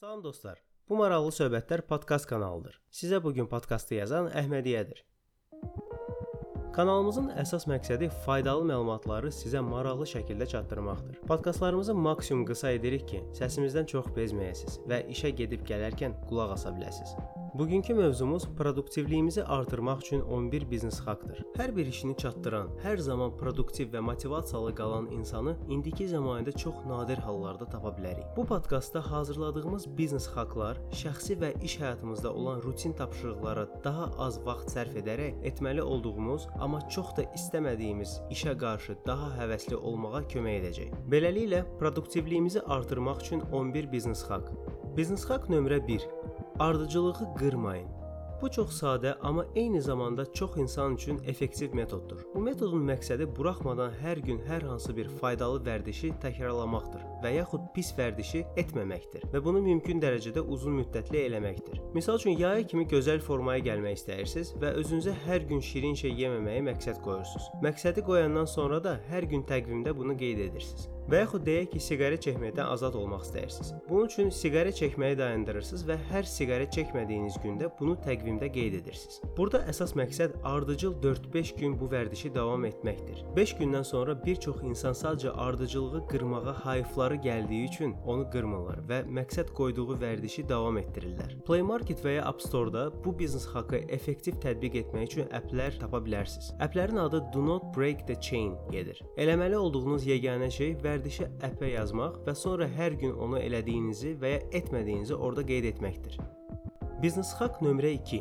Salam dostlar. Bu maraqlı söhbətlər podkast kanalıdır. Sizə bu gün podkastı yazan Əhmədiyyədir. Kanalımızın əsas məqsədi faydalı məlumatları sizə maraqlı şəkildə çatdırmaqdır. Podkastlarımızı maksimum qısa edirik ki, səsimizdən çox bezməyəsiniz və işə gedib gələrkən qulaq asa biləsiniz. Bugünkü mövzumuz produktivliyimizi artırmaq üçün 11 biznes haqqdır. Hər bir işini çatdıran, hər zaman produktiv və motivasiyalı qalan insanı indiki zəmanədə çox nadir hallarda tapa bilərik. Bu podkastda hazırladığımız biznes haqqlar şəxsi və iş həyatımızda olan rutin tapşırıqlara daha az vaxt sərf edərək etməli olduğumuz, amma çox da istəmədiyimiz işə qarşı daha həvəsli olmağa kömək edəcək. Beləliklə, produktivliyimizi artırmaq üçün 11 biznes haqq. Biznes haqq nömrə 1 Ardıcılığı qırmayın. Bu çox sadə, amma eyni zamanda çox insan üçün effektiv metoddur. Bu metodun məqsədi buraxmadan hər gün hər hansı bir faydalı vərdişi təkrarlamaqdır və yaxud pis vərdişi etməməkdir və bunu mümkün dərəcədə uzun müddətli eləməkdir. Məsəl üçün yaya kimi gözəl formaya gəlmək istəyirsiniz və özünüzə hər gün şirin şey yeməməyi məqsəd qoyursunuz. Məqsədi qoyandan sonra da hər gün təqvimdə bunu qeyd edirsiniz. Və yaxud deyək ki, siqaret çəkməkdən azad olmaq istəyirsiniz. Bunun üçün siqaret çəkməyi dayandırırsınız və hər siqaret çəkmədiyiniz gündə bunu təqvimdə qeyd edirsiniz. Burada əsas məqsəd ardıcıl 4-5 gün bu vərdişi davam etməkdir. 5 gündən sonra bir çox insan sadəcə ardıcılığı qırmağa hayıfları gəldiyi üçün onu qırmırlar və məqsəd qoyduğu vərdişi davam etdirirlər. Play Market və ya App Store-da bu biznes haqqı effektiv tətbiq etmək üçün applər tapa bilərsiniz. Applərin adı Do Not Break the Chain gedir. Eləməli olduğunuz yeganə şey vərdişi vərdişi əpə yazmaq və sonra hər gün onu elədiyinizi və ya etmədiyinizi orada qeyd etməkdir. Biznes haqq nömrə 2.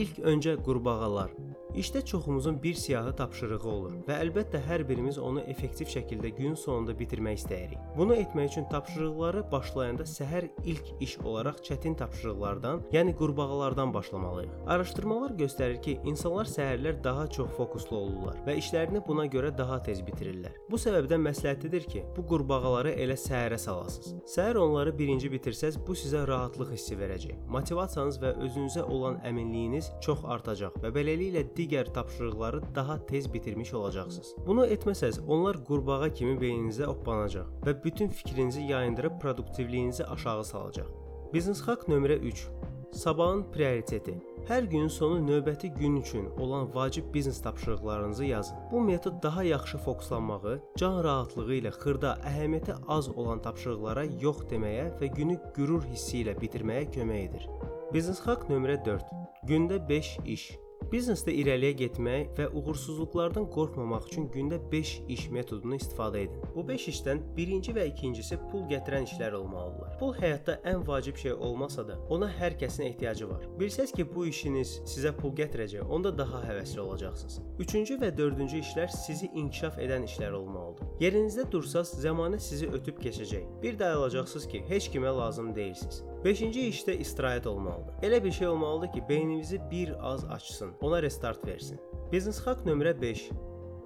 İlk öncə qurbağalar. İşdə çoxumuzun bir siyahı tapşırığı olur və əlbəttə hər birimiz onu effektiv şəkildə gün sonunda bitirmək istəyirik. Bunu etmək üçün tapşırıqları başlayanda səhər ilk iş olaraq çətin tapşırıqlardan, yəni qurbağalardan başlamalıyıq. Araşdırmalar göstərir ki, insanlar səhərlər daha çox fokuslu olurlar və işlərini buna görə daha tez bitirirlər. Bu səbəbdən məsləhətlidir ki, bu qurbağaları elə səhərə salasınız. Səhər onları birinci bitirsəz, bu sizə rahatlıq hissi verəcək. Motivasiyanız və özünüzə olan əminliyiniz çox artacaq və beləliklə digər tapşırıqları daha tez bitirmiş olacaqsınız. Bunu etməsəz, onlar qurbağa kimi beyninizdə oppanacaq və bütün fikrinizi yayındırıb produktivliyinizi aşağı salacaq. Biznes haqq nömrə 3. Sabahın prioriteti. Hər günün sonu növbəti gün üçün olan vacib biznes tapşırıqlarınızı yazın. Bu metod daha yaxşı fokuslanmağı, can rahatlığı ilə xırda, əhəmiyyəti az olan tapşırıqlara yox deməyə və günü qürur hissi ilə bitirməyə kömək edir. Biznes haqq nömrə 4. Gündə 5 iş. Biznesdə irəliyə getmək və uğursuzluqlardan qorxmamaq üçün gündə 5 iş metodunu istifadə edin. Bu 5 işdən birinci və ikincisi pul gətirən işlər olmalıdır. Pul həyatda ən vacib şey olmasa da, ona hər kəsin ehtiyacı var. Bilsəz ki, bu işiniz sizə pul gətirəcək, onda daha həvəsli olacaqsınız. Üçüncü və dördüncü işlər sizi inkişaf edən işlər olmalıdır. Yerinizdə dursaz, zəmanə sizi ötüb keçəcək. Bir də ayılacaqsınız ki, heç kimə lazım deyilsiniz. 5-ci işdə istirahət olmalıdır. Elə bir şey olmalıdır ki, beyninizi bir az açsın, ona restart versin. Biznes haqq nömrə 5.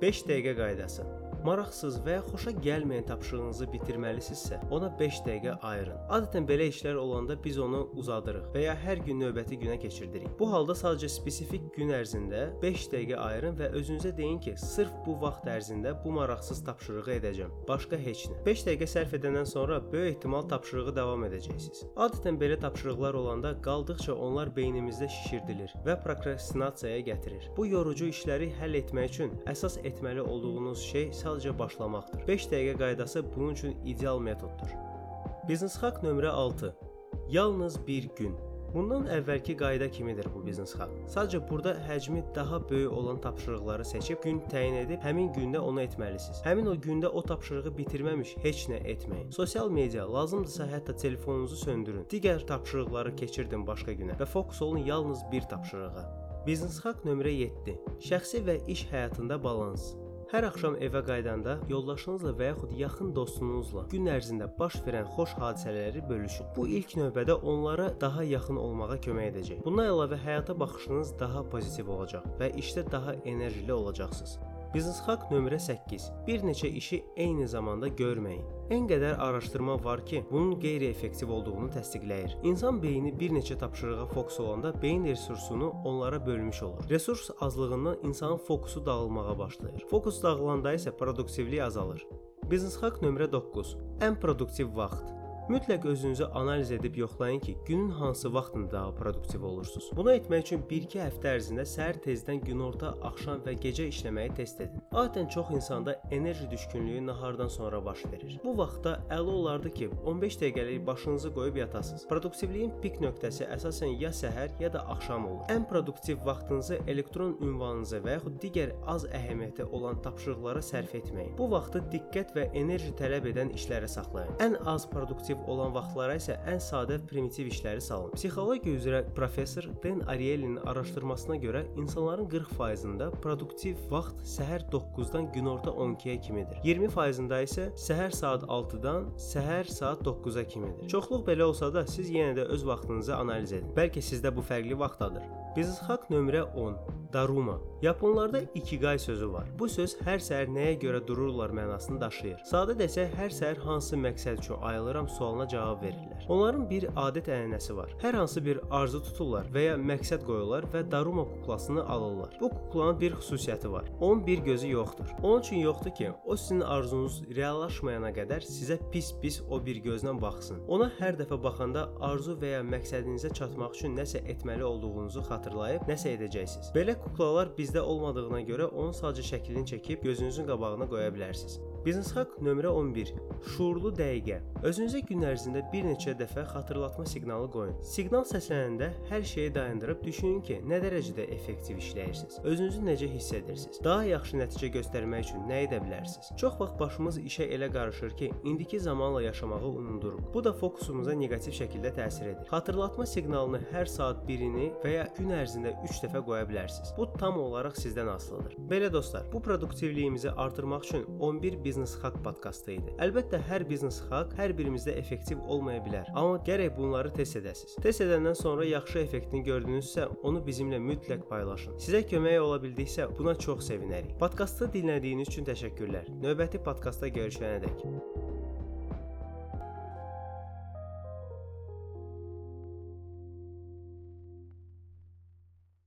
5 dəqiqə qaydası. Maraqsız və ya xoşa gəlməyən tapşırığınızı bitirməlisinizsə, ona 5 dəqiqə ayırın. Adətən belə işlər olanda biz onu uzadırıq və ya hər gün növbəti günə keçirdirik. Bu halda sadəcə spesifik gün ərzində 5 dəqiqə ayırın və özünüzə deyin ki, sırf bu vaxt ərzində bu maraqsız tapşırığı edəcəm. Başqa heç nə. 5 dəqiqə sərf edəndən sonra böyük ehtimal tapşırığı davam edəcəksiniz. Adətən belə tapşırıqlar olanda qaldıqca onlar beynimizdə şişirdilir və prokrastinasiyaya gətirir. Bu yorucu işləri həll etmək üçün əsas etməli olduğunuz şey sadəcə başlamaqdır. 5 dəqiqə qaydası bunun üçün ideal metoddur. Biznes haqq nömrə 6. Yalnız bir gün. Bundan əvvəlki qayda kimidir bu biznes haqq. Sadəcə burada həcmi daha böyük olan tapşırıqları seçib gün təyin edib həmin gündə onu etməlisiniz. Həmin o gündə o tapşırığı bitirməmiş heç nə etməyin. Sosial media lazımdırsa hətta telefonunuzu söndürün. Digər tapşırıqları keçirdin başqa günə və fokus olun yalnız bir tapşırığa. Biznes haqq nömrə 7. Şəxsi və iş həyatında balans. Hər axşam evə qayıdanda yoldaşınızla və yaxud yaxın dostunuzla gün ərzində baş verən xoş hadisələri bölüşün. Bu ilk növbədə onlara daha yaxın olmağa kömək edəcək. Bundan əlavə həyata baxışınız daha pozitiv olacaq və işdə daha enerjili olacaqsınız. Biznes haqq nömrə 8. Bir neçə işi eyni zamanda görməyin. Ən qədər araşdırma var ki, bunun qeyri-effektiv olduğunu təsdiqləyir. İnsan beyni bir neçə tapşırığa fokus olanda beyin resursunu onlara bölmüş olur. Resurs azlığından insanın fokusu dağılmağa başlayır. Fokus dağılanda isə produktivlik azalır. Biznes haqq nömrə 9. Ən produktiv vaxt. Mütləq özünüzü analiz edib yoxlayın ki, günün hansı vaxtında daha produktiv olursunuz. Bunu etmək üçün 1-2 həftə ərzində səhər tezdən günorta, axşam və gecə işləməyi test edin. Adətən çox insanda enerji düşkünlüyü nahardan sonra baş verir. Bu vaxtda əla olardı ki, 15 dəqiqəlik başınızı qoyub yatasınız. Produktivliyin pik nöqtəsi əsasən ya səhər, ya da axşam olur. Ən produktiv vaxtınızı elektron ünvanınıza və yaxud digər az əhəmiyyəti olan tapşırıqlara sərf etməyin. Bu vaxtı diqqət və enerji tələb edən işlərə saxlayın. Ən az produktiv olan vaxtlara isə ən sadə primitiv işləri salın. Psixologiya üzrə professor Dan Ariely'nin araşdırmasına görə insanların 40%-ında produktiv vaxt səhər 9-dan günorta 12-yə kimidir. 20%-da isə səhər saat 6-dan səhər saat 9-a kimidir. Çoxluq belə olsa da siz yenə də öz vaxtınızı analiz edin. Bəlkə sizdə bu fərqli vaxtdadır. Hack nömrə 10. Daruma. Yaponlarda ikigai sözü var. Bu söz hər səhər nəyə görə dururlar mənasını daşıyır. Sadə desək, hər səhər hansı məqsəd üçün ayılıram sualına cavab verirlər. Onların bir adət-ənənəsi var. Hər hansı bir arzu tuturlar və ya məqsəd qoyurlar və Daruma kuklasını alırlar. Bu kuklanın bir xüsusiyyəti var. Onun bir gözü yoxdur. Onun üçün yoxdur ki, o sizin arzunuz reallaşmayana qədər sizə pis-pis o bir gözlə baxsın. Ona hər dəfə baxanda arzu və ya məqsədinizə çatmaq üçün nəsə etməli olduğunuzu xatırlayıb nəsə edəcəksiniz. Belə kuklalar bizdə olmadığına görə onun sadəcə şəklini çəkib gözünüzün qabağına qoya bilərsiniz. Biznes hack nömrə 11. Şuurlu dəqiqə. Özünüzə gün ərzində bir neçə dəfə xatırlatma siqnalı qoyun. Siqnal səslənəndə hər şeyi dayandırıb düşünün ki, nə dərəcədə effektiv işləyirsiniz. Özünüzü necə hiss edirsiniz? Daha yaxşı nəticə göstərmək üçün nə edə bilərsiniz? Çox vaxt başımız işə elə qarışır ki, indiki zamanla yaşamağı unuduruq. Bu da fokusumuza neqativ şəkildə təsir edir. Xatırlatma siqnalını hər saat birini və ya gün ərzində 3 dəfə qoya bilərsiniz. Bu tam olaraq sizdən asılıdır. Belə dostlar, bu produktivliyimizi artırmaq üçün 11 biznes hack podkastı idi. Əlbəttə hər biznes hack hər birimizdə effektiv olmaya bilər, amma gərək bunları test edəsiniz. Test edəndən sonra yaxşı effektini gördünüzsə, onu bizimlə mütləq paylaşın. Sizə kömək ola bildiksə, buna çox sevinərik. Podkastı dinlədiyiniz üçün təşəkkürlər. Növbəti podkastda görüşənədək.